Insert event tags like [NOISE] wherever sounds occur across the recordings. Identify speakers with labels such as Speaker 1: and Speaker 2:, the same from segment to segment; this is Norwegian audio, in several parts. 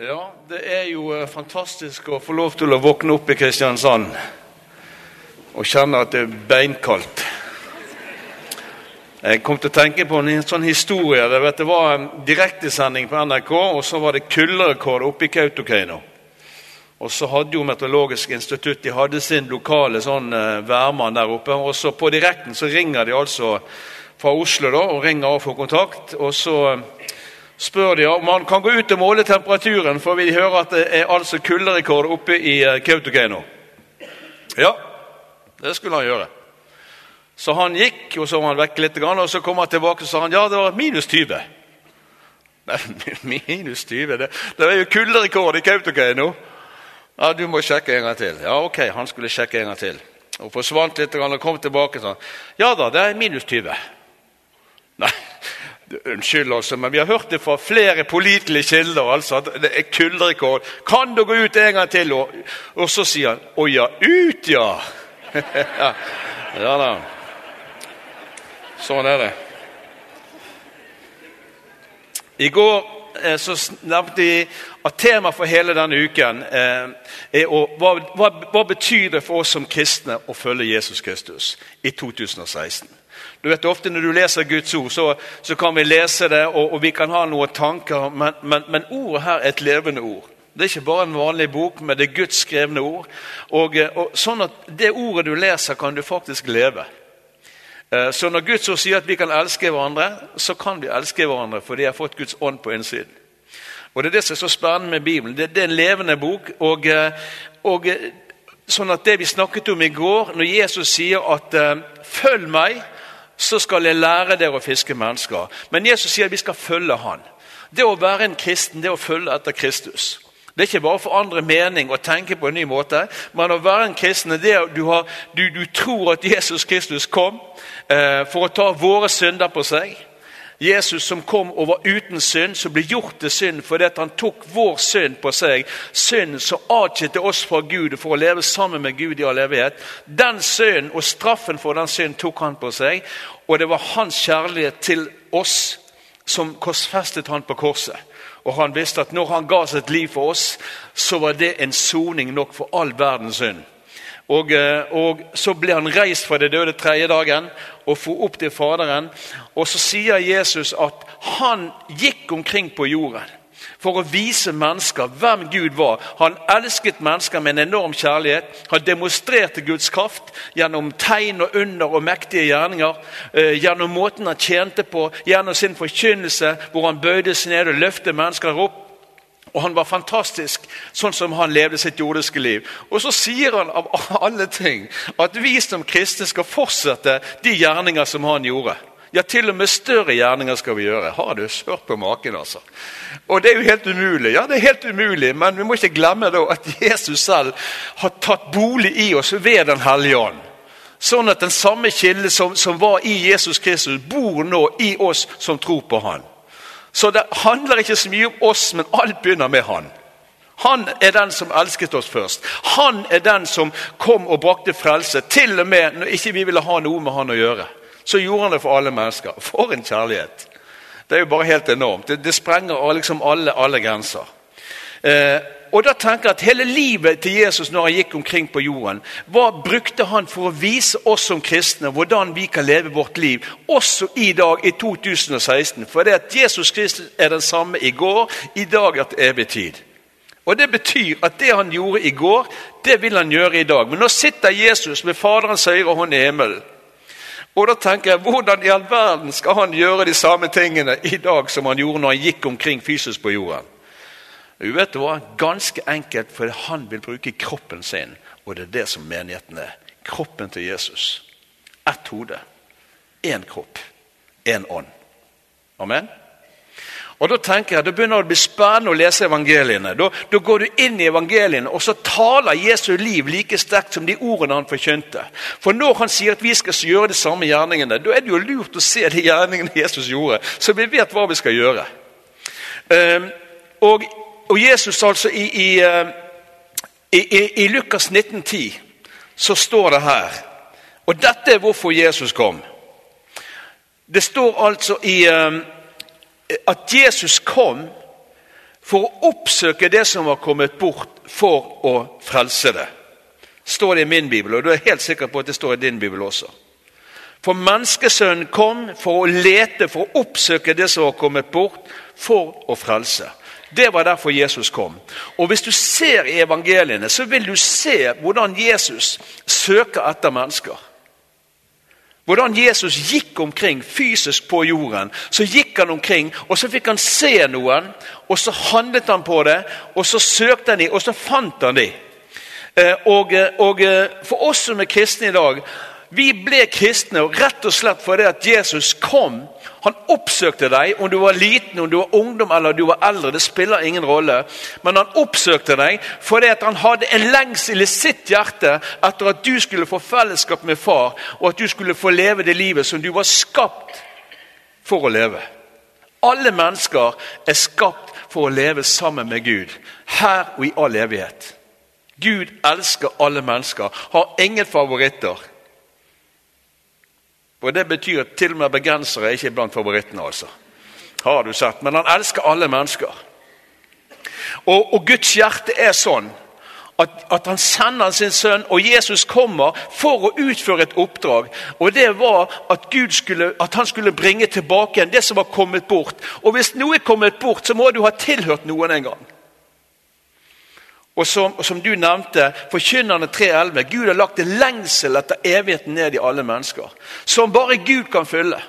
Speaker 1: Ja, det er jo eh, fantastisk å få lov til å våkne opp i Kristiansand og kjenne at det er beinkaldt. Jeg kom til å tenke på en sånn historie. Det, vet, det var en direktesending på NRK, og så var det kulderekord oppe i Kautokeino. Og så hadde jo Meteorologisk institutt de hadde sin lokale sånn eh, værmann der oppe. Og så på direkten så ringer de altså fra Oslo da, og ringer og får kontakt. Og så spør de om han kan gå ut og måle temperaturen, for vi hører at det er altså kulderekord oppe i eh, Kautokeino. Ja, det skulle han gjøre. Så han gikk, og så var han vekk litt, og så kom han tilbake og sa han, ja, det var minus 20. Nei, [LAUGHS] minus 20? Det, det er jo kulderekord i Kautokeino. Ja, du må sjekke en gang til. Ja, ok, han skulle sjekke en gang til. Og forsvant litt og kom tilbake sånn. Ja da, det er minus 20. Nei, Unnskyld, altså, men vi har hørt det fra flere pålitelige kilder altså, at det er kulderekord. Kan du gå ut en gang til? Og, og så sier han Å ja, ut, ja! [LAUGHS] ja da. Sånn er det. I går eh, så nevnte jeg at temaet for hele denne uken eh, er å, hva, hva, hva betyr det for oss som kristne å følge Jesus Kristus i 2016. Du vet Ofte når du leser Guds ord, så, så kan vi lese det og, og vi kan ha noen tanker, men, men, men, ordet her er et levende ord. Det er ikke bare en vanlig bok, men det er Guds skrevne ord. Og, og Sånn at det ordet du leser, kan du faktisk leve. Eh, så når Guds ord sier at vi kan elske hverandre, så kan vi elske hverandre fordi de har fått Guds ånd på innsiden. Og Det er det som er så spennende med Bibelen. Det, det er en levende bok. og, eh, og eh, sånn at Det vi snakket om i går, når Jesus sier at 'følg meg', så skal jeg lære dere å fiske mennesker. Men Jesus sier at vi skal følge han. Det å være en kristen det å følge etter Kristus. Det er ikke bare å forandre mening og tenke på en ny måte. Men å være en kristen det er du, har, du, du tror at Jesus Kristus kom eh, for å ta våre synder på seg. Jesus som kom og var uten synd, som ble gjort til synd fordi han tok vår synd på seg. Synd som atskilte oss fra Gud for å leve sammen med Gud i all evighet. Den synden og straffen for den synd tok han på seg. Og det var hans kjærlighet til oss som korsfestet han på korset. Og han visste at når han ga sitt liv for oss, så var det en soning nok for all verdens synd. Og, eh, og, Så ble han reist fra det døde tredje dagen og for opp til Faderen. Og så sier Jesus at han gikk omkring på jorden for å vise mennesker hvem Gud var. Han elsket mennesker med en enorm kjærlighet. Han demonstrerte Guds kraft gjennom tegn og under og mektige gjerninger. Eh, gjennom måten han tjente på, gjennom sin forkynnelse, hvor han bøyde seg ned og løftet mennesker opp. Og han var fantastisk, sånn som han levde sitt jordiske liv. Og så sier han av [LAUGHS] alle ting at vi som kristne skal fortsette de gjerninger som han gjorde. Ja, til og med større gjerninger skal vi gjøre. Har du hørt på maken, altså? Og det er jo helt umulig. Ja, det er helt umulig, men vi må ikke glemme da at Jesus selv har tatt bolig i oss ved Den hellige ånd. Sånn at den samme kilde som, som var i Jesus Kristus, bor nå i oss som tror på Han. Så det handler ikke så mye om oss, men alt begynner med han. Han er den som elsket oss først. Han er den som kom og brakte frelse. Til og med når ikke vi ville ha noe med han å gjøre. Så gjorde han det for alle mennesker. For en kjærlighet! Det er jo bare helt enormt. Det, det sprenger liksom alle, alle grenser. Eh, og da tenker jeg at Hele livet til Jesus når han gikk omkring på jorden, hva brukte han for å vise oss som kristne hvordan vi kan leve vårt liv, også i dag, i 2016? For det at Jesus Kristus er den samme i går, i dag er til evig tid. Og Det betyr at det han gjorde i går, det vil han gjøre i dag. Men nå sitter Jesus med Faderens høyre hånd i himmelen. Og da tenker jeg, Hvordan i all verden skal han gjøre de samme tingene i dag som han gjorde når han gikk omkring fysisk på jorden? Du vet det var Ganske enkelt for han vil bruke kroppen sin, og det er det som menigheten er. Kroppen til Jesus. Ett hode, én kropp, én ånd. Amen? Og Da tenker jeg, da begynner det å bli spennende å lese evangeliene. Da, da, går du inn i evangeliene, og så taler Jesu liv like sterkt som de ordene han forkynte. For når han sier at vi skal gjøre de samme gjerningene, da er det jo lurt å se de gjerningene Jesus gjorde, så vi vet hva vi skal gjøre. Um, og og Jesus altså i, i, eh, i, i Lukas 19,10 så står det her Og dette er hvorfor Jesus kom. Det står altså i eh, at Jesus kom for å oppsøke det som var kommet bort, for å frelse det. Står det i min bibel, og du er helt sikker på at det står i din bibel også. For menneskesønnen kom for å lete, for å oppsøke det som var kommet bort, for å frelse. Det var derfor Jesus kom. Og Hvis du ser i evangeliene, så vil du se hvordan Jesus søker etter mennesker. Hvordan Jesus gikk omkring fysisk på jorden. Så gikk han omkring, og så fikk han se noen. Og så handlet han på det, og så søkte han dem, og så fant han dem. Eh, og, eh, og eh, for oss som er kristne i dag, vi ble kristne rett og slett fordi at Jesus kom. Han oppsøkte deg, om du var liten, om du var ungdom eller du var eldre. det spiller ingen rolle. Men han oppsøkte deg fordi han hadde en lengsel i sitt hjerte etter at du skulle få fellesskap med far, og at du skulle få leve det livet som du var skapt for å leve. Alle mennesker er skapt for å leve sammen med Gud, her og i all evighet. Gud elsker alle mennesker, har ingen favoritter. Og Det betyr at til og med begrensere er ikke blant favorittene. altså. Har du sett. Men han elsker alle mennesker. Og, og Guds hjerte er sånn at, at, han sender sin sønn, og Jesus kommer for å utføre et oppdrag. Og Det var at, Gud skulle, at han skulle bringe tilbake igjen det som var kommet bort. Og Hvis noe er kommet bort, så må du ha tilhørt noen en gang. Og som, som du nevnte, Forkynnerne 3.11. Gud har lagt en lengsel etter evigheten ned i alle mennesker. Som bare Gud kan fylle.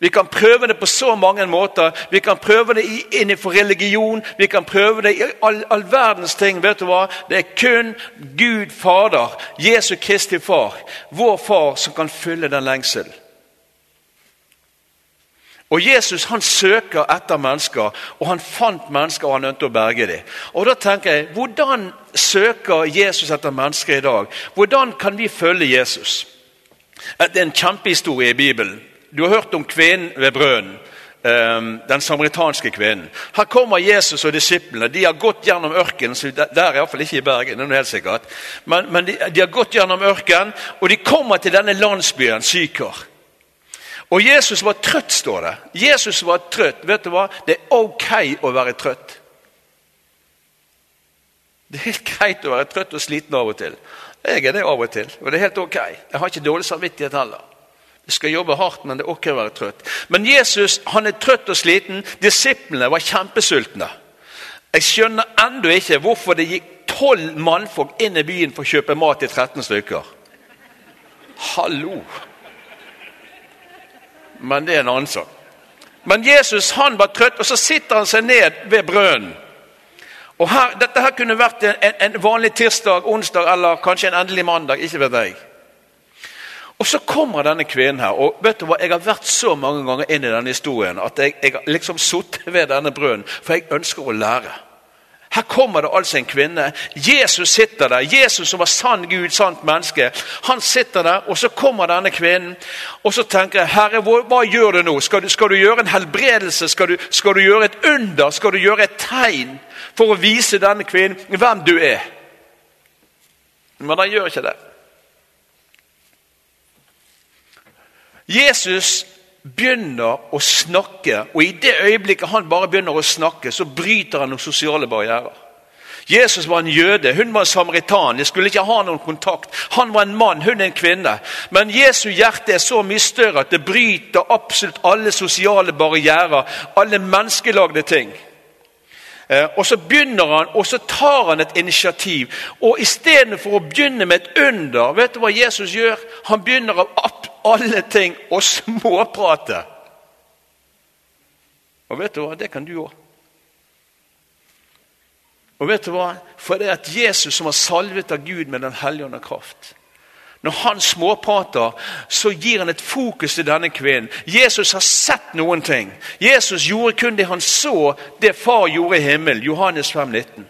Speaker 1: Vi kan prøve det på så mange måter. Vi kan prøve det innenfor religion, vi kan prøve det i all, all, verdens ting. vet du hva? Det er kun Gud Fader, Jesu Kristi Far, vår Far, som kan fylle den lengselen. Og Jesus han søker etter mennesker, og han fant mennesker og han ønte å berge dem. Og da tenker jeg, Hvordan søker Jesus etter mennesker i dag? Hvordan kan vi følge Jesus? Det er en kjempehistorie i Bibelen. Du har hørt om kvinnen ved brønnen. Ehm, den samaritanske kvinnen. Her kommer Jesus og disiplene. De har gått gjennom ørkenen. Der er iallfall ikke i Bergen. det er helt sikkert. Men, men de, de, har gått gjennom ørkenen, og de kommer til denne landsbyen Sykar. Og Jesus var trøtt, står det. Jesus var trøtt. Vet du hva? Det er ok å være trøtt. Det er helt greit å være trøtt og sliten av og til. Jeg er det av og til, og det er helt ok. Jeg har ikke dårlig samvittighet heller. Jeg skal jobbe hardt, men det er ok å være trøtt. Men Jesus han er trøtt og sliten. Disiplene var kjempesultne. Jeg skjønner ennå ikke hvorfor det gikk tolv mannfolk inn i byen for å kjøpe mat til 13 stykker. Hallo! Men det er en annen sak. Men Jesus han var trøtt, og så sitter han seg ned ved brønnen. Og her, Dette her kunne vært en, en, vanlig tirsdag, onsdag eller kanskje en endelig mandag. ikke vet jeg. Og Så kommer denne kvinnen her. og vet du hva, Jeg har vært så mange ganger inn i denne historien at jeg, jeg har liksom sittet ved denne brønnen, for jeg ønsker å lære. Her kommer det altså en kvinne. Jesus sitter der. Jesus som var sann Gud, sant menneske. Han sitter der, og så kommer denne kvinnen. Og så tenker jeg, Herre, hva gjør du nå? Skal du, skal du gjøre en helbredelse? Skal du, skal du, gjøre et under? Skal du gjøre et tegn for å vise denne kvinnen hvem du er? Men han gjør ikke det. Jesus begynner å snakke, og i det øyeblikket han bare begynner å snakke, så bryter han noen sosiale barrierer. Jesus var en jøde, hun var en samaritan. De skulle ikke ha noen kontakt. Han var en mann, hun en kvinne. Men Jesu hjerte er så mye større at det bryter absolutt alle sosiale barrierer, alle menneskelagde ting. Eh, og så begynner han, og så tar han et initiativ. Og istedenfor å begynne med et under, vet du hva Jesus gjør? Han begynner å alle ting og småprate. Og vet du hva, det kan du òg. Og vet du hva? For det er at Jesus som har salvet av Gud med Den hellige ånd og kraft. Når han småprater, så gir han et fokus til denne kvinnen. Jesus har sett noen ting. Jesus gjorde kun det han så det far gjorde i himmelen. Johannes 5, 19.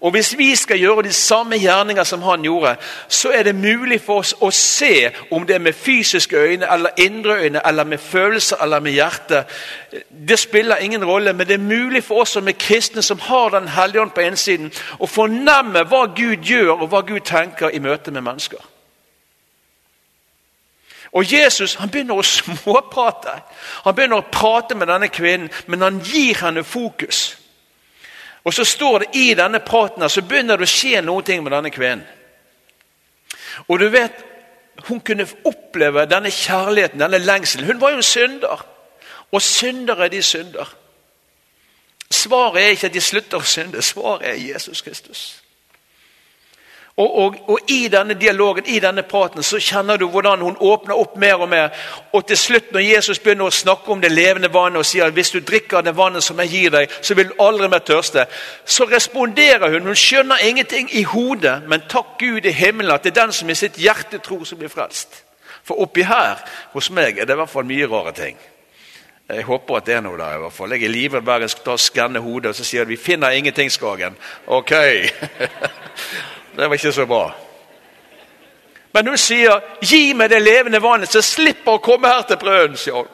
Speaker 1: Og Hvis vi skal gjøre de samme gjerninger som han gjorde, så er det mulig for oss å se om det er med fysiske øyne, eller indre øyne, eller med følelser eller med hjerte. Det spiller ingen rolle, men det er mulig for oss som er kristne, som har Den hellige ånd på innsiden, å fornemme hva Gud gjør og hva Gud tenker i møte med mennesker. Og Jesus han begynner å [LAUGHS] småprate. Han begynner å prate med denne kvinnen, men han gir henne fokus. Og så står det i denne praten så begynner det å skje noe med denne kvinnen. Og du vet, Hun kunne oppleve denne kjærligheten, denne lengselen. Hun var jo synder. Og syndere, de synder. Svaret er ikke at de slutter å synde. Svaret er Jesus Kristus. Og, og, og, I denne dialogen i denne praten, så kjenner du hvordan hun åpner opp mer og mer. Og til slutt, når Jesus begynner å snakke om det levende vannet og sier at hvis du drikker det vannet som jeg gir deg, så vil du aldri mer tørste, så responderer hun. Hun skjønner ingenting i hodet, men takk Gud i himmelen at det er den som i sitt hjerte tror, som blir frelst. For oppi her hos meg er det i hvert fall mye rare ting. Jeg håper at det er noe der. i hvert fall. Jeg er livredd hver gang jeg skal skanne hodet og så sier de, vi finner ingenting, Skagen. Ok. [LAUGHS] Det var ikke så bra. Men hun sier, 'Gi meg det levende vannet, så jeg slipper å komme her til brønnen', sier hun.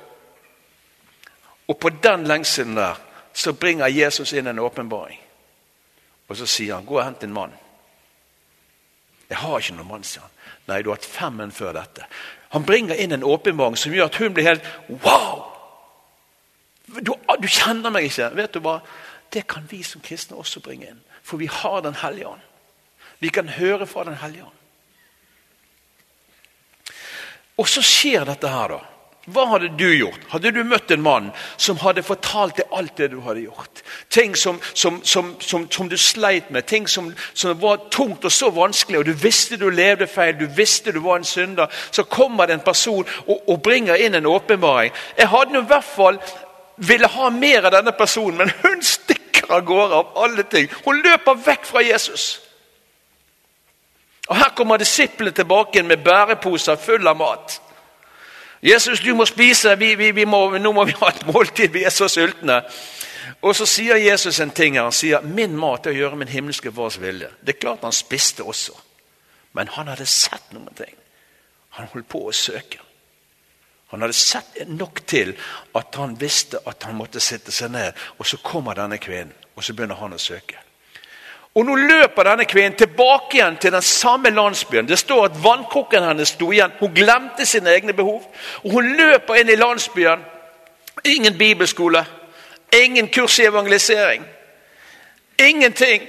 Speaker 1: Og på den lengselen der så bringer Jesus inn en åpenbaring. Og så sier han, 'Gå og hent en mann'. 'Jeg har ikke noen mann', sier han. 'Nei, du har hatt fem menn før dette'. Han bringer inn en åpenbaring som gjør at hun blir helt Wow! Du, du kjenner meg ikke. Vet du hva? Det kan vi som kristne også bringe inn. For vi har Den hellige ånd. Vi kan høre fra Den hellige ånd. Og så skjer dette her, da. Hva hadde du gjort? Hadde du møtt en mann som hadde fortalt deg alt det du hadde gjort? Ting som, som, som, som du sleit med, ting som, var tungt og så vanskelig, og du visste du levde feil, du visste du var en synder. Så kommer det en person og, og bringer inn en åpenbaring. Jeg hadde i hvert fall ville ha mer av denne personen, men hun stikker av gårde av alle ting. Hun løper vekk fra Jesus. Og Her kommer disiplene tilbake med bæreposer fulle av mat. 'Jesus, du må spise. Vi, vi, vi må, nå må vi ha et måltid. Vi er så sultne.' Og Så sier Jesus en ting her. Han sier 'min mat er å gjøre min himmelske fars vilje'. Det er klart han spiste også, men han hadde sett noen ting. Han holdt på å søke. Han hadde sett nok til at han visste at han måtte sitte seg ned. Og så kommer denne kvinnen, og så begynner han å søke. Og Nå løper denne kvinnen tilbake igjen til den samme landsbyen. Det står at vannkrukken hennes sto igjen. Hun glemte sine egne behov. Og Hun løper inn i landsbyen. Ingen bibelskole, ingen kurs i evangelisering. Ingenting.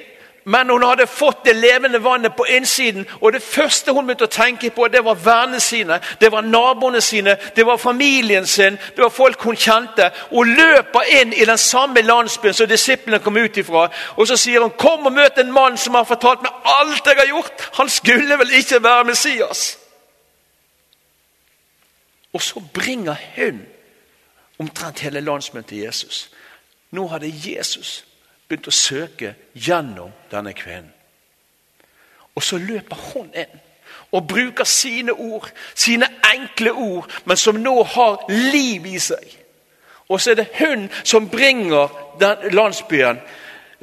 Speaker 1: Men hun hadde fått det levende vannet på innsiden, og det første hun begynte å tenke på, det var vennene sine, det var naboene sine, det var familien sin, det var folk hun kjente. Hun løper inn i den samme landsbyen som disiplene kom ut ifra. Og så sier hun, 'Kom og møt en mann som har fortalt meg alt jeg har gjort.' Han skulle vel ikke være Messias? Og så bringer hun omtrent hele landsbyen til Jesus. Nå hadde Jesus begynte å søke gjennom denne kvinnen. Og så løper hun inn og bruker sine ord, sine enkle ord, men som nå har liv i seg. Og så er det hun som bringer den landsbyen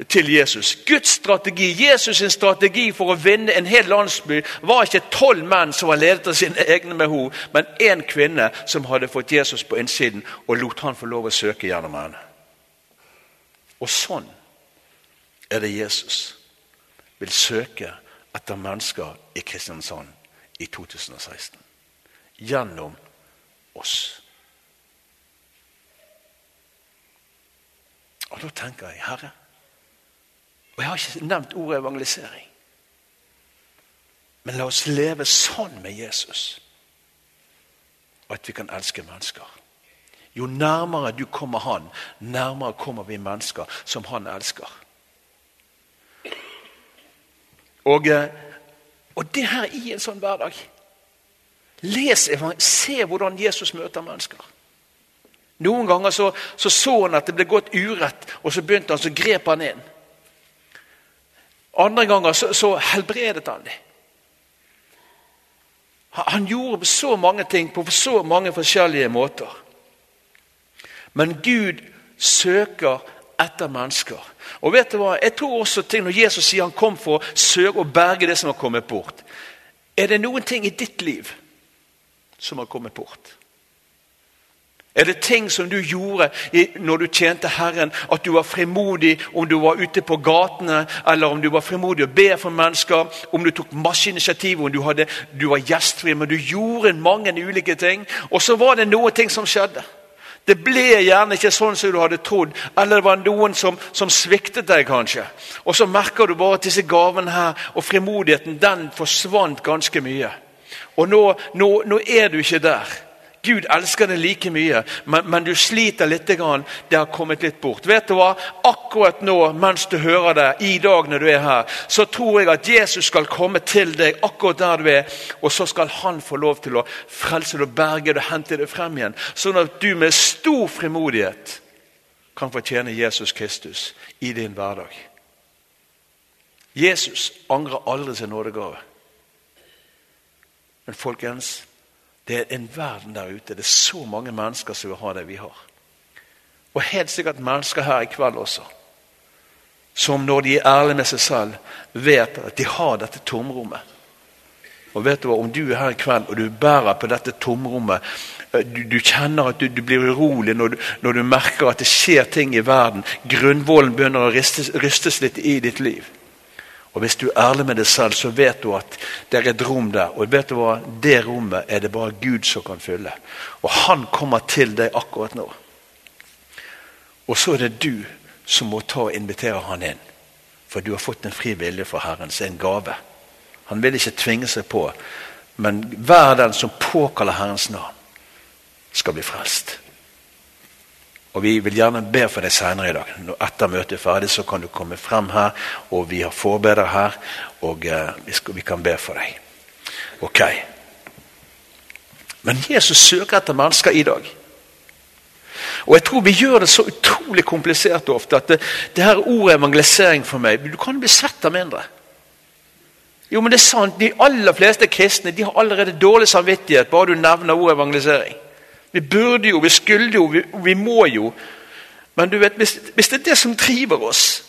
Speaker 1: til Jesus. Guds strategi, Jesus' sin strategi for å vinne en hel landsby var ikke tolv menn som var ledet av sine egne behov, men én kvinne som hadde fått Jesus på innsiden og lot han få lov å søke gjennom henne. Og sånn er det Jesus vil søke etter mennesker i Kristiansand i 2016. Gjennom oss. Og Da tenker jeg, Herre Og jeg har ikke nevnt ordet evangelisering. Men la oss leve sånn med Jesus at vi kan elske mennesker. Jo nærmere du kommer Han, nærmere kommer vi mennesker som Han elsker. Og, eh, og det her i en sånn hverdag Les, Se hvordan Jesus møter mennesker. Noen ganger så, så, så han at det ble gått urett, og så begynte han, så grep han inn. Andre ganger så, så helbredet han dem. Han gjorde så mange ting på så mange forskjellige måter. Men Gud søker etter mennesker. Og vet du hva? Jeg tror også ting Når Jesus sier han kom for å søke og berge det som har kommet bort Er det noen ting i ditt liv som har kommet bort? Er det ting som du gjorde når du tjente Herren, at du var frimodig om du var ute på gatene, eller om du var frimodig og ber for mennesker, om du tok masse initiativ, om du, hadde, du var gjestfri, men du gjorde mange ulike ting. Og så var det noen ting som skjedde. Det ble gjerne ikke sånn som du hadde trodd, eller det var noen som, som sviktet deg, kanskje. Og så merker du bare at disse gavene her og frimodigheten den forsvant ganske mye. Og nå, nå, nå er du ikke der. Gud elsker deg like mye, men, men, du sliter litt. Det har kommet litt bort. Vet du hva? Akkurat nå, mens du hører det, i dag når du er her, så tror jeg at Jesus skal komme til deg akkurat der du er, og så skal han få lov til å frelse deg, berge deg hente deg frem igjen. Sånn at du med stor frimodighet kan fortjene Jesus Kristus i din hverdag. Jesus angrer aldri sin nådegave. Men folkens, det er en verden der ute. Det er så mange mennesker som vil ha det vi har. Og helt sikkert mennesker her i kveld også. Som når de er ærlige med seg selv, vet at de har dette tomrommet. Og vet du hva, Om du er her i kveld og du bærer på dette tomrommet, eh, du, du kjenner at du, du blir urolig når du, når du, merker at det skjer ting i verden, grunnvollen begynner å ristes, rystes litt i ditt liv. Og Hvis du er ærlig med deg selv, så vet du at det er et rom der. Og vet du hva? Det rommet er det bare Gud som kan fylle. Og han kommer til deg akkurat nå. Og så er det du som må ta og invitere han inn. For du har fått en fri vilje fra Herren, så en gave. Han vil ikke tvinge seg på, men hver den som påkaller Herrens navn, skal bli frelst. Og Vi vil gjerne be for deg senere i dag. Etter møtet er ferdig, så kan du komme frem her, og vi har forbedere her, og vi, skal, vi, kan be for deg. Ok. Men Jesus søker etter mennesker i dag. Og Jeg tror vi gjør det så utrolig komplisert ofte at det, det her ordet evangelisering for meg Du kan bli sett av mindre. Jo, men det er sant. De aller fleste kristne de har allerede dårlig samvittighet bare du nevner ordet evangelisering. Vi burde jo, vi skulle jo, vi, vi må jo. Men du vet, hvis, hvis, det er det som driver oss,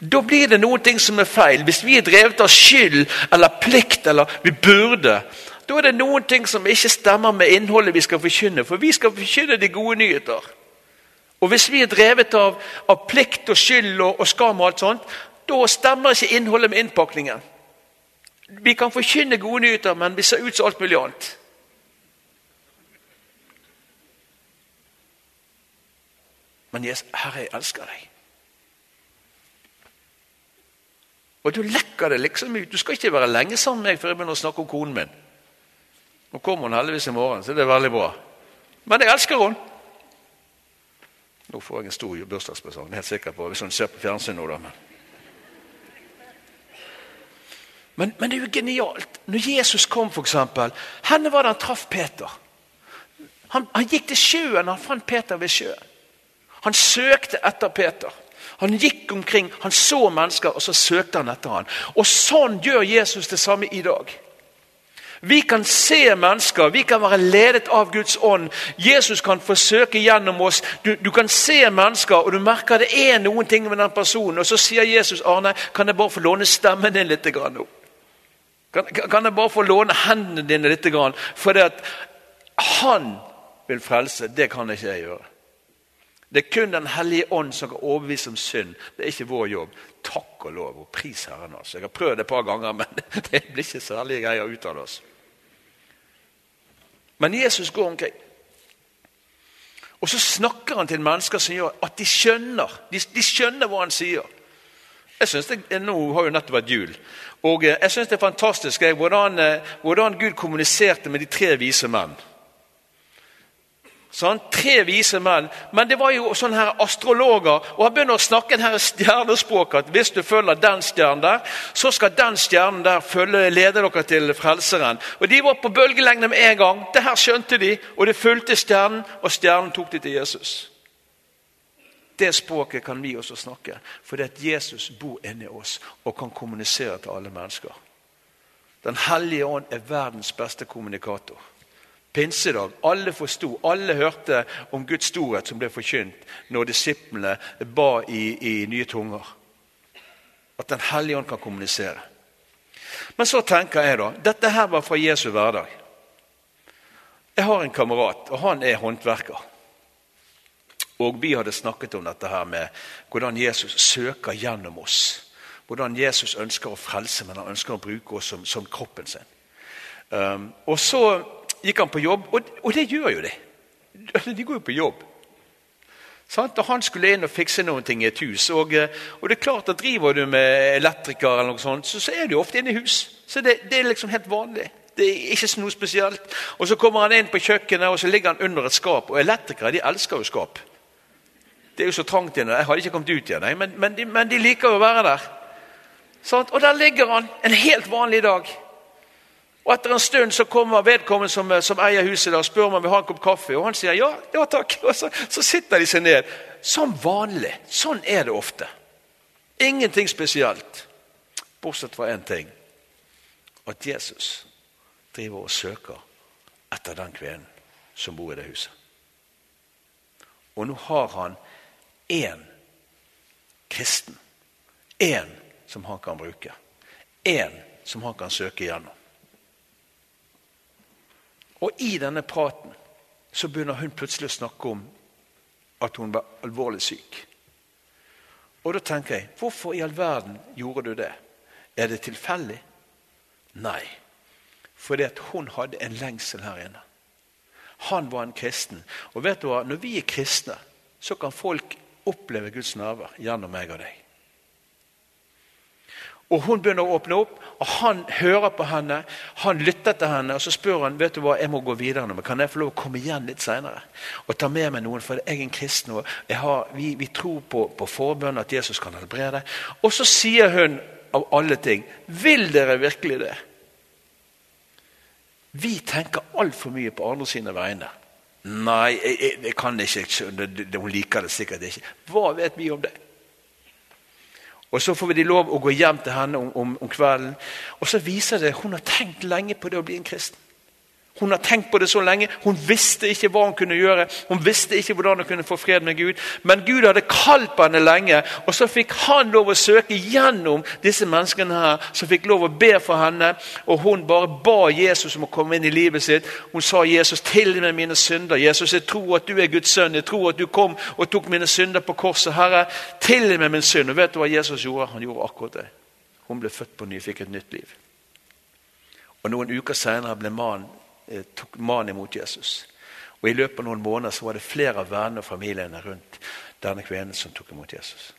Speaker 1: da blir det noen ting som er feil. Hvis vi er drevet av skyld eller plikt eller vi burde, da er det noen ting som ikke stemmer med innholdet vi skal forkynne. For vi skal forkynne de gode nyheter. Og hvis vi er drevet av, av plikt og skyld og, og skam, og alt sånt, da stemmer ikke innholdet med innpakningen. Vi kan forkynne gode nyheter, men vi ser ut som alt mulig annet. Men jeg, Herre, jeg elsker deg. Og du lekker det liksom ut. Du skal ikke være lenge sammen med meg før jeg begynner å snakke om konen min. Nå kommer hun heldigvis i morgen, så det er veldig bra. Men jeg elsker henne. Nå får jeg en stor bursdagspresang, helt sikker på, hvis hun ser på fjernsyn nå. da, men. Men, det er jo genialt. Når Jesus kom, eksempel, hvor var det han traff Peter? Han, han gikk til sjøen, han fant Peter ved sjøen. Han søkte etter Peter. Han gikk omkring, han så mennesker, og så søkte han etter ham. Og Sånn gjør Jesus det samme i dag. Vi kan se mennesker, vi kan være ledet av Guds ånd. Jesus kan forsøke gjennom oss. Du, du, kan se mennesker, og du merker det er noen ting med den personen. Og så sier Jesus Arne, kan jeg bare få låne stemmen din litt nå? Kan, kan jeg bare få låne hendene dine litt? For det at han vil frelse, det kan ikke jeg gjøre. Det er kun Den hellige ånd som kan overbevise om synd. Det er ikke vår jobb. Takk og lov og pris Herren. Altså. Jeg har prøvd det et par ganger, men [LAUGHS] det blir ikke særlig greier ut av oss. Men Jesus går omkring. Og så snakker han til mennesker som gjør at de skjønner de, de skjønner hva han sier. Jeg synes det, Nå har jo nettopp vært jul. og eh, Jeg syns det er fantastisk jeg, hvordan, eh, hvordan Gud kommuniserte med de tre vise menn. Sånn, tre vise menn. Men det var jo sånne her astrologer. Og han begynner å snakke en her stjernespråk at hvis du følger den stjernen der, så skal den stjernen der følge, lede dere til Frelseren. Og De var på bølgelengde med en gang. Det her skjønte de, og de fulgte stjernen, og stjernen tok de til Jesus. Det språket kan vi også snakke, fordi at Jesus bor inni oss og kan kommunisere til alle mennesker. Den hellige ånd er verdens beste kommunikator. Pinsedag. Alle forsto, alle hørte om Guds storhet som ble forkynt når disiplene ba i, i nye tunger. At Den hellige ånd kan kommunisere. Men så tenker jeg da Dette her var fra Jesu hverdag. Jeg har en kamerat, og han er håndverker. Og Vi hadde snakket om dette her med hvordan Jesus søker gjennom oss. Hvordan Jesus ønsker å frelse, men han ønsker å bruke oss som, som kroppen sin. Um, og så gikk han på jobb, og, og det gjør jo de. De går jo på jobb. Sant? Og Han skulle inn og fikse noen ting i et hus. Og, eh, og det er klart at Driver du med elektriker, eller noe sånt, så, så er du ofte inne i hus. Så det, det, er liksom helt vanlig. Det er ikke noe spesielt. Og Så kommer han inn på kjøkkenet, og så ligger han under et skap. Og elektrikere de elsker jo skap. Det er jo så trangt inne. Jeg hadde ikke kommet ut igjen, men, men, de, men de liker å være der. Sant? Og der ligger han en helt vanlig dag. Og Etter en stund så kommer vedkommende som, som eier huset og spør om han vil ha en kopp kaffe. Og han sier ja, ja takk. [LAUGHS] Og så, så sitter de seg ned. Som vanlig. Sånn er det ofte. Ingenting spesielt. Bortsett fra én ting. At Jesus driver og søker etter den kvinnen som bor i det huset. Og nå har han én kristen. Én som han kan bruke. Én som han kan søke gjennom. Og i denne praten så begynner hun plutselig å snakke om at hun var alvorlig syk. Og da tenker jeg, hvorfor i all verden gjorde du det? Er det tilfeldig? Nei. Fordi at hun hadde en lengsel her inne. Han var en kristen. Og vet du hva? Når vi er kristne, så kan folk oppleve Guds nerver gjennom meg og deg. Og Hun begynner å åpne opp, og han hører på henne. Han lytter til henne, og så spør han vet du hva, jeg må gå videre nå, men kan jeg få lov å komme igjen litt senere og ta med meg noen. For jeg er en kristen, og har, vi, vi, tror på, på forbønn, at Jesus kan helbrede. Og så sier hun av alle ting Vil dere virkelig det? Vi tenker altfor mye på andre sine vegne. Nei, jeg, jeg, jeg kan ikke. Hun liker det sikkert ikke. Hva vet vi om det? Og Så får vi de lov å gå hjem til henne om, om, om kvelden. Og så viser det hun har tenkt lenge på det å bli en kristen. Hun har tenkt på det så lenge. Hun visste ikke hva hun kunne gjøre. Hun visste ikke hvordan hun kunne få fred med Gud. Men Gud hadde kalt på henne lenge, og så fikk han lov å søke gjennom disse menneskene her, som fikk lov å be for henne. Og hun bare ba Jesus om å komme inn i livet sitt. Hun sa, 'Jesus, til med mine synder.' 'Jesus, jeg tror at du er Guds sønn. Jeg tror at du kom og tok mine synder på korset.' 'Herre, til med min synd.' Og vet du hva Jesus gjorde? Han gjorde akkurat det. Hun ble født på ny, fikk et nytt liv. Og Noen uker senere ble mannen tok mannen imot Jesus. Og I løpet av noen måneder så var det flere av vennene og familiene rundt denne kvinnen som tok imot Jesus.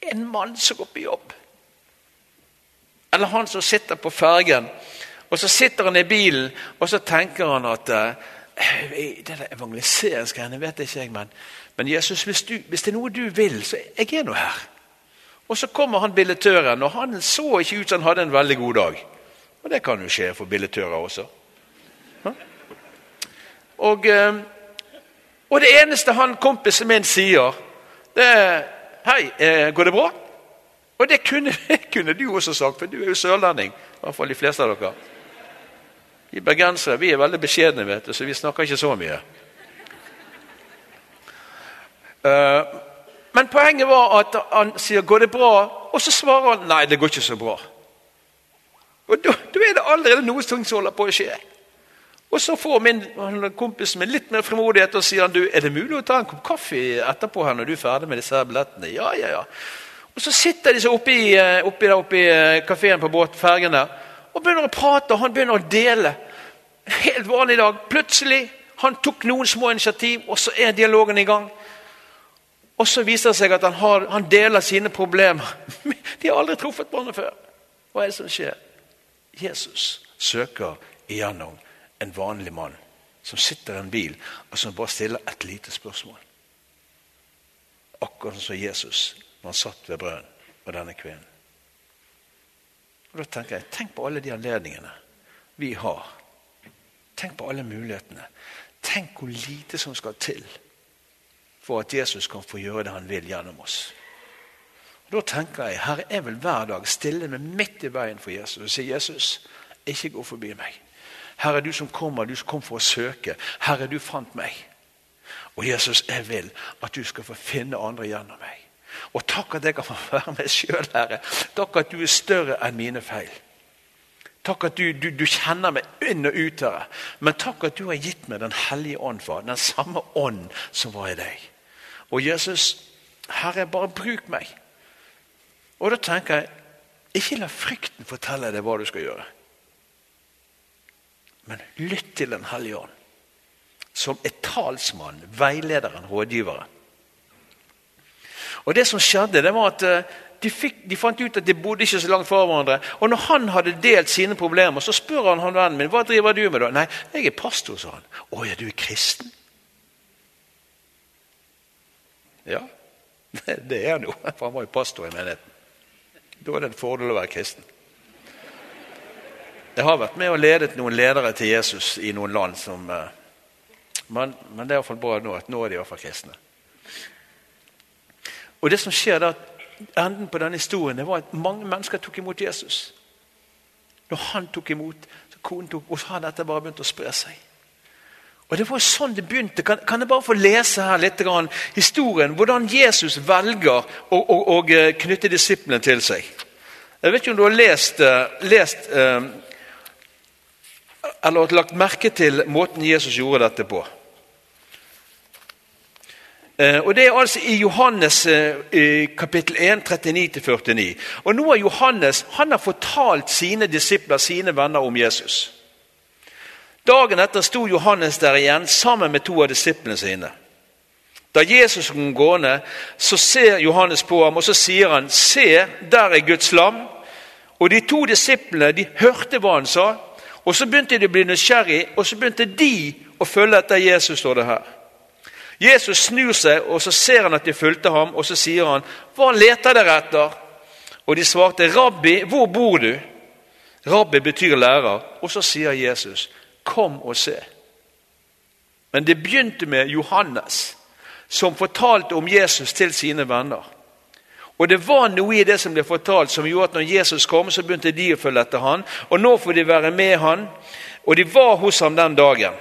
Speaker 1: En mann som går på jobb. Eller han som sitter på fergen. Og så sitter han i bilen og så tenker han at uh, det der evangeliseringsgreiene vet ikke jeg, men, men Jesus, hvis, du, hvis, det er noe du vil, så jeg er nå her. Og så kommer han billettøren, og han så ikke ut som han hadde en veldig god dag. Og det kan jo skje for billettører også. Og, eh, og, det eneste han kompisen min sier, det er 'Hei, eh, går det bra?' Og det kunne, [LAUGHS] kunne, du også sagt, for du er jo sørlending. I hvert fall de fleste av dere. Vi bergensere vi er veldig beskjedne, vet du, så vi snakker ikke så mye. Uh, men poenget var at han sier 'går det bra', og så svarer han 'nei, det går ikke så bra'. Og Da, da er det allerede noe som holder på å skje. Og Så får min kompisen min litt mer frimodighet og sier han, du, er det mulig å ta en kopp kaffe etterpå her når du er ferdig med disse her billettene. Ja, ja, ja. Og Så sitter de så oppe i, eh, oppi, oppi eh, kafeen på fergen der og begynner å prate. og Han begynner å dele. Helt vanlig dag. Plutselig han tok noen små initiativ, og så er dialogen i gang. Og så viser det seg at han, har, han deler sine problemer. [LAUGHS] De har aldri truffet hverandre før. Hva er det som skjer? Jesus søker igjennom en vanlig mann som sitter i en bil og som bare stiller et lite spørsmål. Akkurat som Jesus når han satt ved brønnen og denne kvinnen. Og da tenker jeg, Tenk på alle de anledningene vi har. Tenk på alle mulighetene. Tenk hvor lite som skal til for at Jesus kan få gjøre det han vil gjennom oss. Og Da tenker jeg, Herre, jeg vil hver dag stille meg midt i veien for Jesus og si Jesus, ikke gå forbi meg. Herre, du som kommer, du som kom for å søke. Herre, du fant meg. Og Jesus, jeg vil at du skal få finne andre gjennom meg. Og takk at jeg kan få være meg sjøl, Herre. Takk at du er større enn mine feil. Takk at du, du, du, kjenner meg inn og ut, Herre. Men takk at du har gitt meg Den hellige ånd, far. Den samme ånd som var i deg. Og Jesus, Herre, bare bruk meg. Og da tenker jeg, ikke la frykten fortelle deg hva du skal gjøre. Men lytt til Den hellige ånd, som er talsmann, veilederen, rådgiveren. Og det som skjedde, det var at eh, de, fikk, de, fant ut at de bodde ikke så langt fra hverandre. Og når han hadde delt sine problemer, så spør han han vennen min hva driver du med. da? Nei, jeg er pastor, sa han. Å ja, du er kristen? Ja, [LAUGHS] det er han jo. For han var jo pastor i menigheten. Da er det en fordel å være kristen. Jeg har vært med og ledet noen ledere til Jesus i noen land som eh, Men, men det er iallfall bra nå at nå er de iallfall kristne. Og det som skjer da, Enden på denne historien det var at mange mennesker tok imot Jesus. Når han tok imot, så konen tok, og så har dette bare begynt å spre seg. Og Det var sånn det begynte. Kan, kan jeg bare få lese her litt grann, historien? Hvordan Jesus velger å, å, å eh, knytte disiplene til seg. Jeg vet ikke om du har lest, eh, lest eh, eller lagt merke til måten Jesus gjorde dette på. Og Det er altså i Johannes kapittel 1, 39-49. Og Nå har Johannes han har fortalt sine disipler, sine venner, om Jesus. Dagen etter sto Johannes der igjen sammen med to av disiplene sine. Da Jesus kom gående, så ser Johannes på ham og så sier han, 'Se, der er Guds lam.' Og De to disiplene de hørte hva han sa, og så begynte de å bli nysgjerrig, og så begynte de å følge etter Jesus. står det her. Jesus snur seg, og så ser han at de fulgte ham, og så sier han, 'Hva leter dere etter?' Og de svarte, 'Rabbi, hvor bor du?' Rabbi betyr lærer. Og så sier Jesus, 'Kom og se'. Men det begynte med Johannes, som fortalte om Jesus til sine venner. Og Det var noe i det som ble fortalt som gjorde at når Jesus kom, så begynte de å følge etter han. Og nå får de være med han. Og de var hos ham den dagen.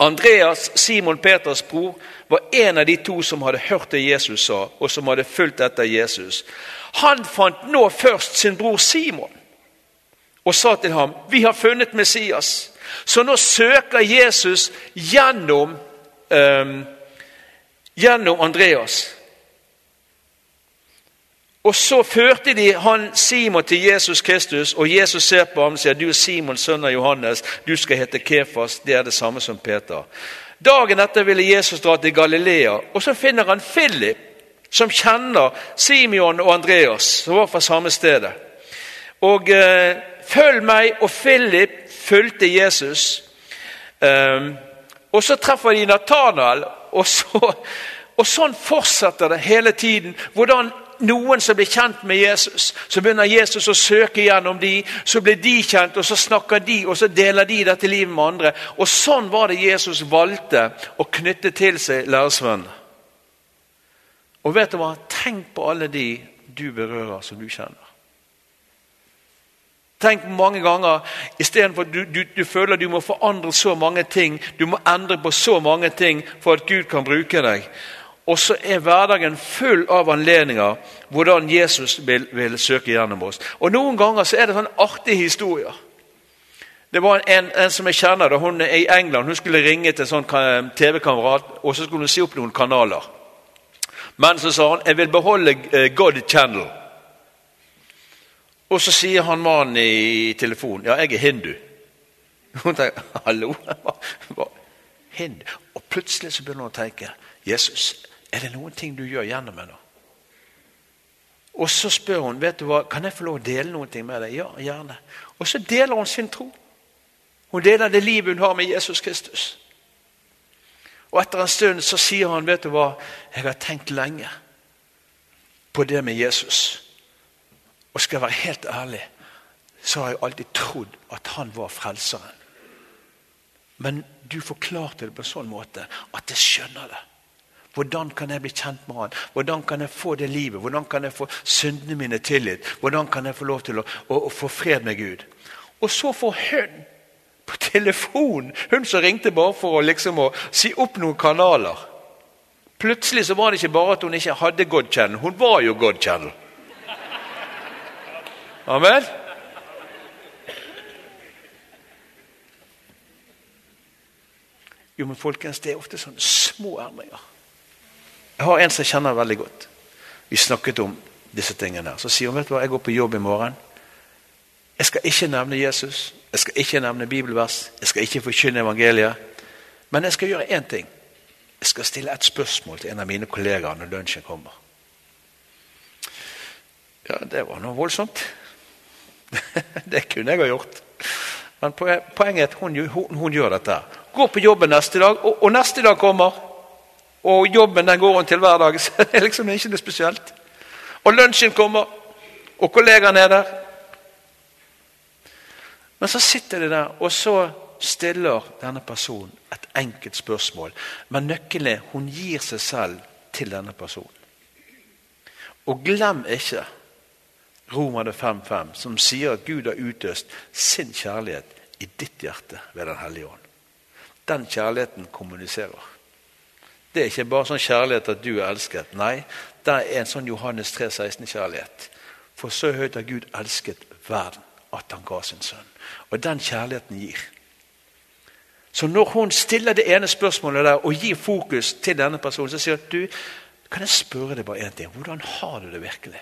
Speaker 1: Andreas, Simon Peters bror, var en av de to som hadde hørt det Jesus sa, og som hadde fulgt etter Jesus. Han fant nå først sin bror Simon og sa til ham, 'Vi har funnet Messias.' Så nå søker Jesus gjennom, um, gjennom Andreas. Og Så førte de han Simon til Jesus Kristus, og Jesus ser på ham og sier du er Simon, sønn av Johannes, du skal hete Kefas. Det er det samme som Peter. Dagen etter ville Jesus dra til Galilea, og så finner han Philip, som kjenner Simeon og Andreas, som var fra samme stedet. Og eh, Følg meg, og Philip fulgte Jesus. Um, og så treffer de Nathanael, og, så, og sånn fortsetter det hele tiden. Hvordan noen som blir kjent med Jesus, så begynner Jesus å søke gjennom de, så blir de kjent, og så snakker de, og så deler de dette livet med andre. Og Sånn var det Jesus valgte å knytte til seg læresvennene. Og vet du hva? Tenk på alle de du berører, som du kjenner. Tenk mange ganger istedenfor at du, du, du føler du må forandre så mange ting, du må endre på så mange ting for at Gud kan bruke deg. Og så er hverdagen full av anledninger hvordan Jesus vil, vil søke gjennom oss. Og Noen ganger så er det sånne artige historier. Det var en, en som jeg kjenner, da, hun er i England. Hun skulle ringe til en sånn TV-kamerat og så skulle hun si opp noen kanaler. Men så sa hun jeg vil beholde eh, God Channel. Og så sier han mannen i telefonen ja, jeg er hindu. [LAUGHS] Hun tenker hallo? Hindu? Og plutselig så begynner hun å tenke Jesus, er det noen ting du gjør gjennom meg nå? Og så spør hun vet du hva, kan jeg få lov å dele noen ting med deg. Ja, gjerne. Og så deler hun sin tro. Hun deler det livet hun har med Jesus Kristus. Og etter en stund så sier han vet du hva, jeg har tenkt lenge på det med Jesus. Og skal jeg være helt ærlig, så har jeg alltid trodd at han var frelseren. Men du forklarte det på en sånn måte at jeg skjønner det. Hvordan kan jeg bli kjent med han? Hvordan kan jeg få det livet? Hvordan kan jeg få syndene mine tilgitt? Hvordan kan jeg få lov til å, å, å, få fred med Gud? Og så får hun på telefon, hun som ringte bare for å, liksom, å si opp noen kanaler Plutselig så var det ikke bare at hun ikke hadde God Channel, hun var jo God Channel. Amen? Jo, men folkens, det er ofte sånne små endringer. Jeg har en som jeg kjenner veldig godt. Vi snakket om disse tingene. Så sier hun vet du hva, jeg går på jobb i morgen. Jeg skal ikke nevne Jesus, jeg skal ikke nevne bibelvers, jeg skal ikke forkynne evangeliet. Men jeg skal gjøre én ting. Jeg skal stille et spørsmål til en av mine kollegaer når lunsjen kommer. Ja, det var noe voldsomt. [LAUGHS] det kunne jeg ha gjort. Men poenget er at hun, hun, hun gjør dette. Går på jobben neste dag, og, og, neste dag kommer. Og jobben den går hun til hver dag. [LAUGHS] Så det er liksom ikke noe spesielt. Og lunsjen kommer, og kollegaene er der. Men så sitter de der, og så stiller denne personen et enkelt spørsmål. Men nøkkelen er hun gir seg selv til denne personen. Og glem ikke Romerne 5.5, som sier at Gud har utøst sin kjærlighet i ditt hjerte ved Den hellige ånd. Den kjærligheten kommuniserer. Det er ikke bare sånn kjærlighet at du er elsket. Nei, det er en sånn Johannes 3,16-kjærlighet. For så høyt har Gud elsket verden at han ga sin sønn. Og den kjærligheten gir. Så når hun stiller det ene spørsmålet der og gir fokus til denne personen, så sier hun at du, kan jeg spørre deg bare én ting. Hvordan har du det virkelig?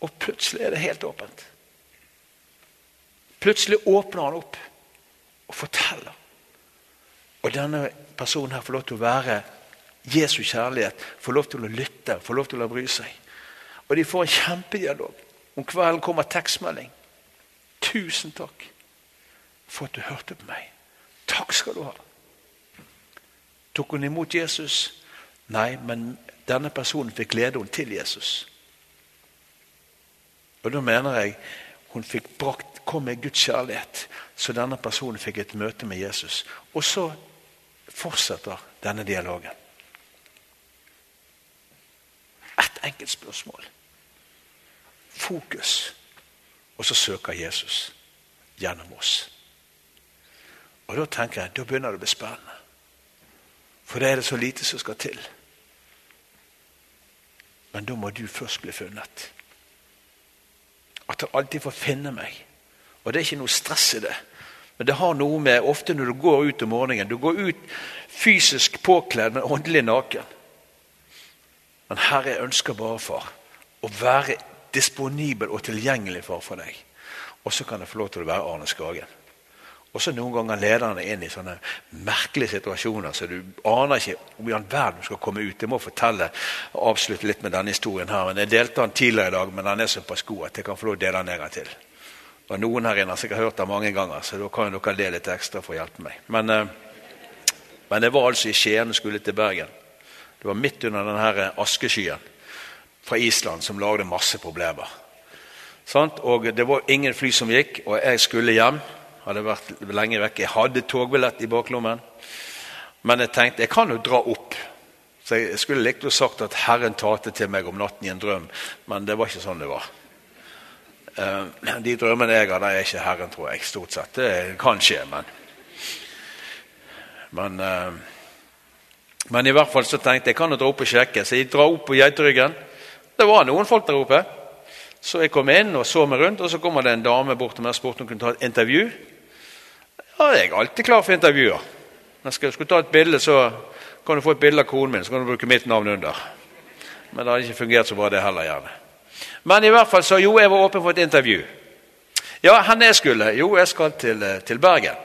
Speaker 1: Og plutselig er det helt åpent. Plutselig åpner han opp og forteller. Og denne personen her får lov til å være Jesu kjærlighet, får lov til å lytte, får lov til å bry seg. Og de får en kjempedialog. Om kvelden kommer tekstmelding. 'Tusen takk for at du hørte på meg.' Takk skal du ha. Tok hun imot Jesus? Nei, men denne personen fikk lede henne til Jesus. Og Da mener jeg hun fikk brakt, kom med Guds kjærlighet, så denne personen fikk et møte med Jesus. Og så fortsetter denne dialogen. Ett enkelt spørsmål. Fokus. Og så søker Jesus gjennom oss. Og Da tenker jeg, da begynner det å bli spennende. For da er det så lite som skal til. Men da må du først bli funnet. At han alltid får finne meg. Og det er ikke noe stress i det. Men det har noe med ofte når du går ut om morgenen Du går ut fysisk påkledd, men åndelig naken. Men Herre, jeg ønsker bare, far, å være disponibel og tilgjengelig for, for deg. Og så kan jeg få lov til å være Arne Skagen. Og så Noen ganger leder han inn i sånne merkelige situasjoner så du aner ikke om i all verden du skal komme ut. Jeg må fortelle avslutte litt med denne historien. her, men Jeg delte den tidligere i dag, men den er såpass god at jeg kan få lov til å dele den en gang til. Og Noen her inne har sikkert hørt det mange ganger, så da kan dere le litt ekstra for å hjelpe meg. Men, eh, men jeg var altså i Skien og skulle til Bergen. Det var midt under denne askeskyen fra Island som lagde masse problemer. Og Det var ingen fly som gikk, og jeg skulle hjem. Hadde vært lenge vekk. Jeg hadde togbillett i baklommen. Men jeg tenkte jeg kan jo dra opp. Så Jeg skulle likt å sagt at Herren talte til meg om natten i en drøm, men det var ikke sånn det var. Eh, de drømmene jeg har, de er ikke Herren, tror jeg. Stort sett. Det kan skje, men Men, eh, men i hvert fall så tenkte jeg kan jo dra opp og sjekke. Så jeg drar opp på Geiteryggen. Det var noen folk der oppe. Så jeg kom inn og så meg rundt, og så kommer det en dame bort til meg og spurte om hun kunne ta et intervju. Ja, jeg er alltid klar for intervjuer. Når jeg skulle ta et bilde, så kan du få et bilde av konen min, så kan du bruke mitt navn under. Men det hadde ikke fungert så bra, det heller. gjerne. Men i hvert fall så jo, jeg var åpen for et intervju. Ja, hvor jeg skulle? Jo, jeg skal til, eh, til, Bergen.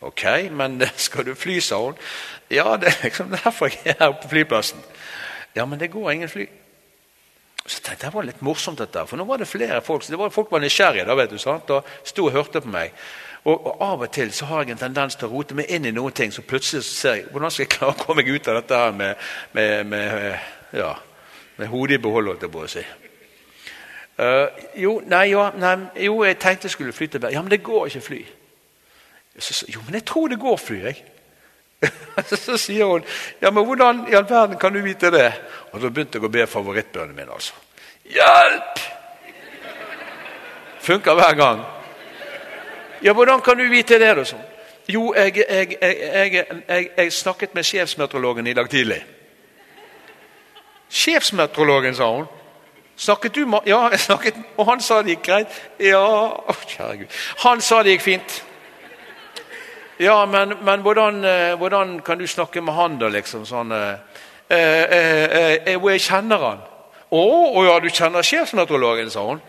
Speaker 1: Ok, men [LAUGHS] skal du fly, sa hun. Ja, det er liksom derfor jeg er her på flyplassen. Ja, men det går ingen fly. Så tenkte jeg det var litt morsomt, dette, for nå var det flere folk. det var, folk var nysgjerrige da, vet du, sant? og sto og hørte på meg. Og, og, Av og til så har jeg en tendens til å rote meg inn i noen ting, så plutselig så ser jeg hvordan skal jeg klare å komme meg ut av dette her med, med, med, ja, med hodet i behold, holdt jeg på å si. Uh, jo, nei, ja, nei, jo, jeg tenkte jeg skulle fly til Bergen. Ja, men det går ikke fly. Så, jo, men jeg tror det går fly, jeg. [LAUGHS] så sier hun ja, men hvordan i all verden kan du vite det? Og da begynte jeg å be favorittbønnen min. altså. Hjelp! Funker hver gang. Ja, hvordan kan du vite det? da sånn? Jo, jeg, jeg, jeg, jeg, snakket med sjefsmeteorologen i dag tidlig. Sjefsmeteorologen, sa hun. Snakket du Ja, jeg snakket, og han sa det gikk greit. Ja, å, kjære Gud. Han sa det gikk fint. Ja, men, men hvordan, eh, hvordan, kan du snakke med han, da, liksom? Sånn eh, eh, eh, eh Jeg kjenner han. Å, å ja, du kjenner sjefsmeteorologen, sa hun.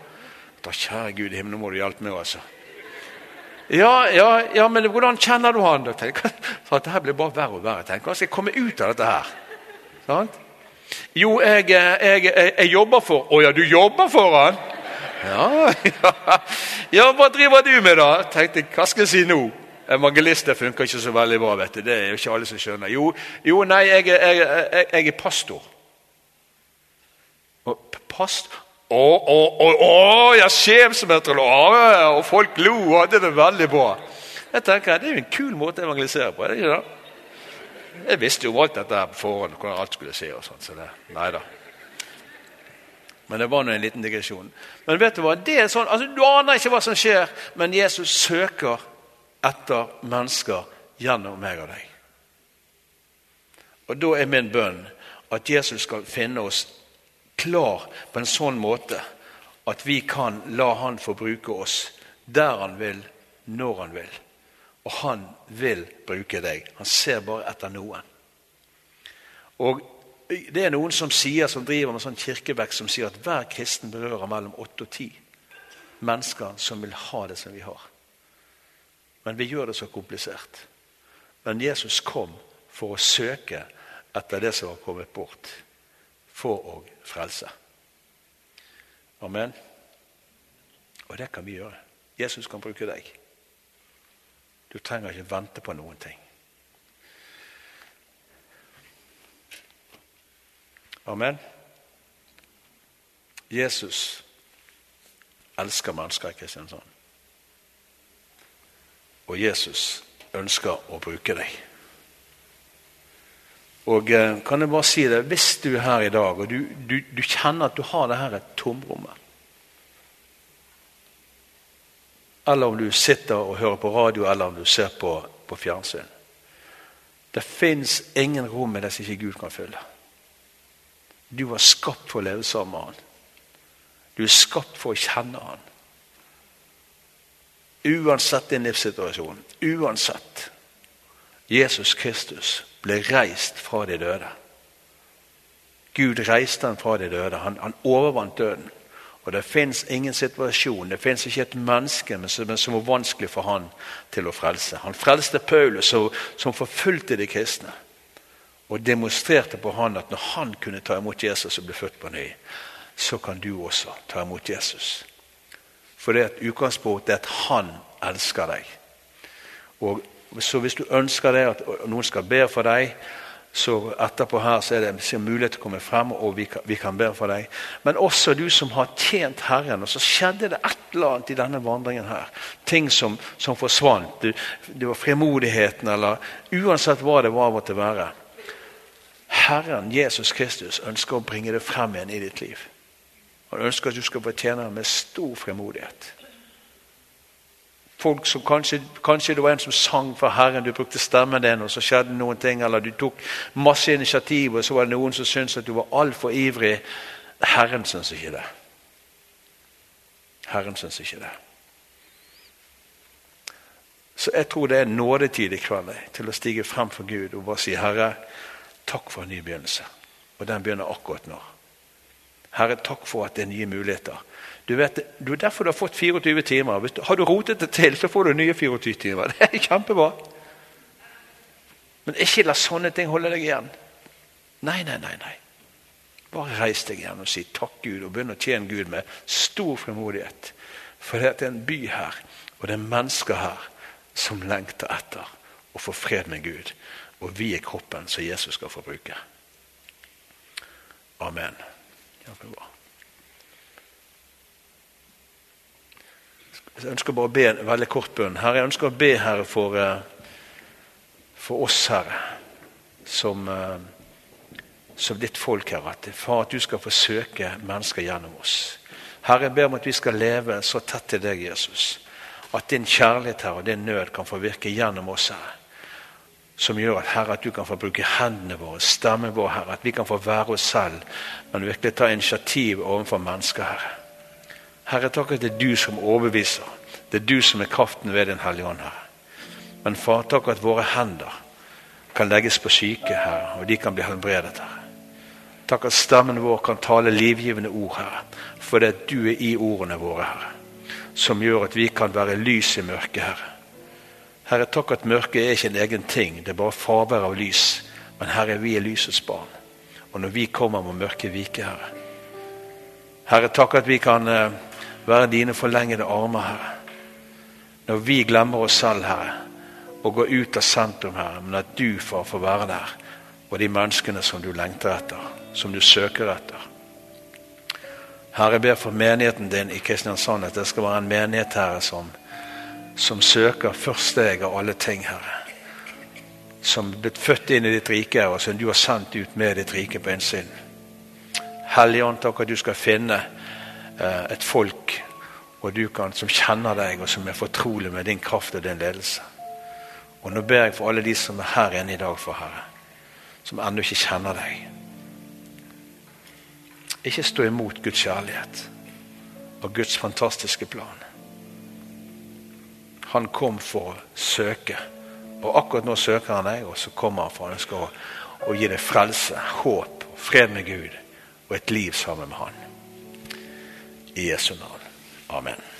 Speaker 1: Da, kjære Gud i himmelen, må du hjelpe meg, altså. Ja, ja, ja, men hvordan kjenner du han? da? [LAUGHS] For Dette blir bare verre og verre. Tenk, Hvordan skal jeg komme ut av dette her? Sant? Jo, jeg, jeg, jeg, jeg jobber for Å ja, du jobber for han? Ja, ja. ja, hva driver du med, da? Tenkte, Hva skal jeg si nå? Evangelister funker ikke så veldig bra. vet du. Det er jo ikke alle som skjønner. Jo, jo nei, jeg, jeg, jeg, jeg er pastor. Past Å, å, å, å ja, sjefsmeteorolog! Og folk lo og det veldig bra. Jeg tenker, Det er jo en kul måte å evangelisere på. er det ikke det? Jeg visste jo alt dette på forhånd, hvordan alt skulle se. og sånt, så det, nei da. Men det var nå en liten digresjon. Men vet du hva? Det er sånn, altså Du aner ikke hva som skjer, men Jesus søker etter mennesker gjennom meg og deg. Og Da er min bønn at Jesus skal finne oss klar på en sånn måte at vi kan la han få bruke oss der han vil, når han vil. Og han vil bruke deg. Han ser bare etter noen. Og Det er noen som sier, som driver med sånn kirkevekst som sier at hver kristen berører mellom åtte og ti mennesker som vil ha det som vi har. Men vi gjør det så komplisert. Men Jesus kom for å søke etter det som var kommet bort, for å frelse. Amen. Og det kan vi gjøre. Jesus kan bruke deg. Du trenger ikke vente på noen ting. Amen. Jesus elsker mennesker i Kristiansand. Og Jesus ønsker å bruke deg. Og eh, kan jeg bare si det, Hvis du er her i dag og du, du, du kjenner at du har det her tomrommet Eller om du sitter og hører på radio, eller om du ser på, på fjernsyn. Det fins ingen rom i det som ikke Gud kan fylle. Du var skapt for å leve sammen med Han. Du er skapt for å kjenne Han. Uansett din livssituasjon, uansett. Jesus Kristus ble reist fra de døde. Gud reiste han fra de døde. Han, han overvant døden. Og Det fins ingen situasjon, det fins ikke et menneske som var vanskelig for han til å frelse. Han frelste Paulus, som forfulgte de kristne og demonstrerte på han at når han kunne ta imot Jesus og bli født på ny, så kan du også ta imot Jesus. For det at utgangspunktet er at han elsker deg. Og Så hvis du ønsker det, at noen skal be for deg, så etterpå her så er det mulighet til å komme frem, og vi kan, vi kan be for deg. Men også du som har tjent Herren, og så skjedde det et eller annet i denne vandringen her. Ting som, som forsvant. Du, det var frimodigheten, eller uansett hva det var måtte være. Herren Jesus Kristus ønsker å bringe det frem igjen i ditt liv. Han ønsker at du skal fortjene ham med stor fremodighet. Folk som kanskje, kanskje det var en som sang for Herren, du brukte stemmen din, og så skjedde noen ting, eller du tok masse initiativ, og så var det noen som syntes at du var altfor ivrig. Herren syns ikke det. Herren syns ikke det. Så jeg tror det er nådetid i kveld til å stige frem for Gud og bare si, 'Herre, Takk for en ny begynnelse. Og den begynner akkurat nå. Herre, takk for at det er nye muligheter. Du vet, Det er derfor du har fått 24 timer. Du, har du rotet det til, så får du nye 24 timer. [LAUGHS] Det er kjempebra. Men ikke la sånne ting holde deg igjen. Nei, nei, nei. nei. Bare reis deg igjen og si takk Gud, og begynn å tjene Gud med stor frimodighet. For det er en by her, og det er mennesker her som lengter etter å få fred med Gud. Og vi er kroppen som Jesus skal få bruke. Amen. Jeg ønsker bare å be en veldig kort bønn. Herre, jeg ønsker å be Herre for, eh, for oss, Herre, som, eh, som ditt folk, Herre. For at du skal få søke mennesker gjennom oss. Herre, jeg ber om at vi skal leve så tett til deg, Jesus. At din kjærlighet Herre, og din nød kan få virke gjennom oss, Herre som gjør at Herre, at du kan få bruke hendene våre, stemmen vår, Herre. At vi kan få være oss selv, men virkelig ta initiativ overfor mennesker, Herre. Herre, takk at det er du som overbeviser. Det er du som er kraften ved Din Hellige Ånd, Herre. Men far, takk at våre hender kan legges på syke, Herre, og de kan bli helbredet, Herre. Takk at stemmen vår kan tale livgivende ord, Herre, for det at du er i ordene våre, Herre, som gjør at vi kan være lys i mørket, Herre. Herre, takk at mørket er ikke en egen ting, det er bare fravær av lys. Men Herre, vi er lysets barn. og når vi kommer må mørket vike, Herre. Herre, takk at vi kan eh, være dine forlengede armer, Herre. Når vi glemmer oss selv, Herre, og går ut av sentrum, Herre, men at du får være der, og de menneskene som du lengter etter, som du søker etter. Herre, jeg ber for menigheten din i Kristiansand at det skal være en menighet, Herre, som, som søker først deg av alle ting, Herre. Som blitt født inn i ditt rike, og som du har sendt ut med ditt rike på innsiden. Hellige takk at du skal finne eh, et folk kan, som kjenner deg, og som er fortrolig med din kraft og din ledelse. Og nå ber jeg for alle de som er her inne i dag, for Herre, som ennå ikke kjenner deg. Ikke stå imot Guds kjærlighet og Guds fantastiske plan. Han kom for å søke, og akkurat nå søker han deg, og så kommer han for han å, å gi deg frelse, håp, fred med Gud og et liv sammen med Han. I Jesu navn. Amen.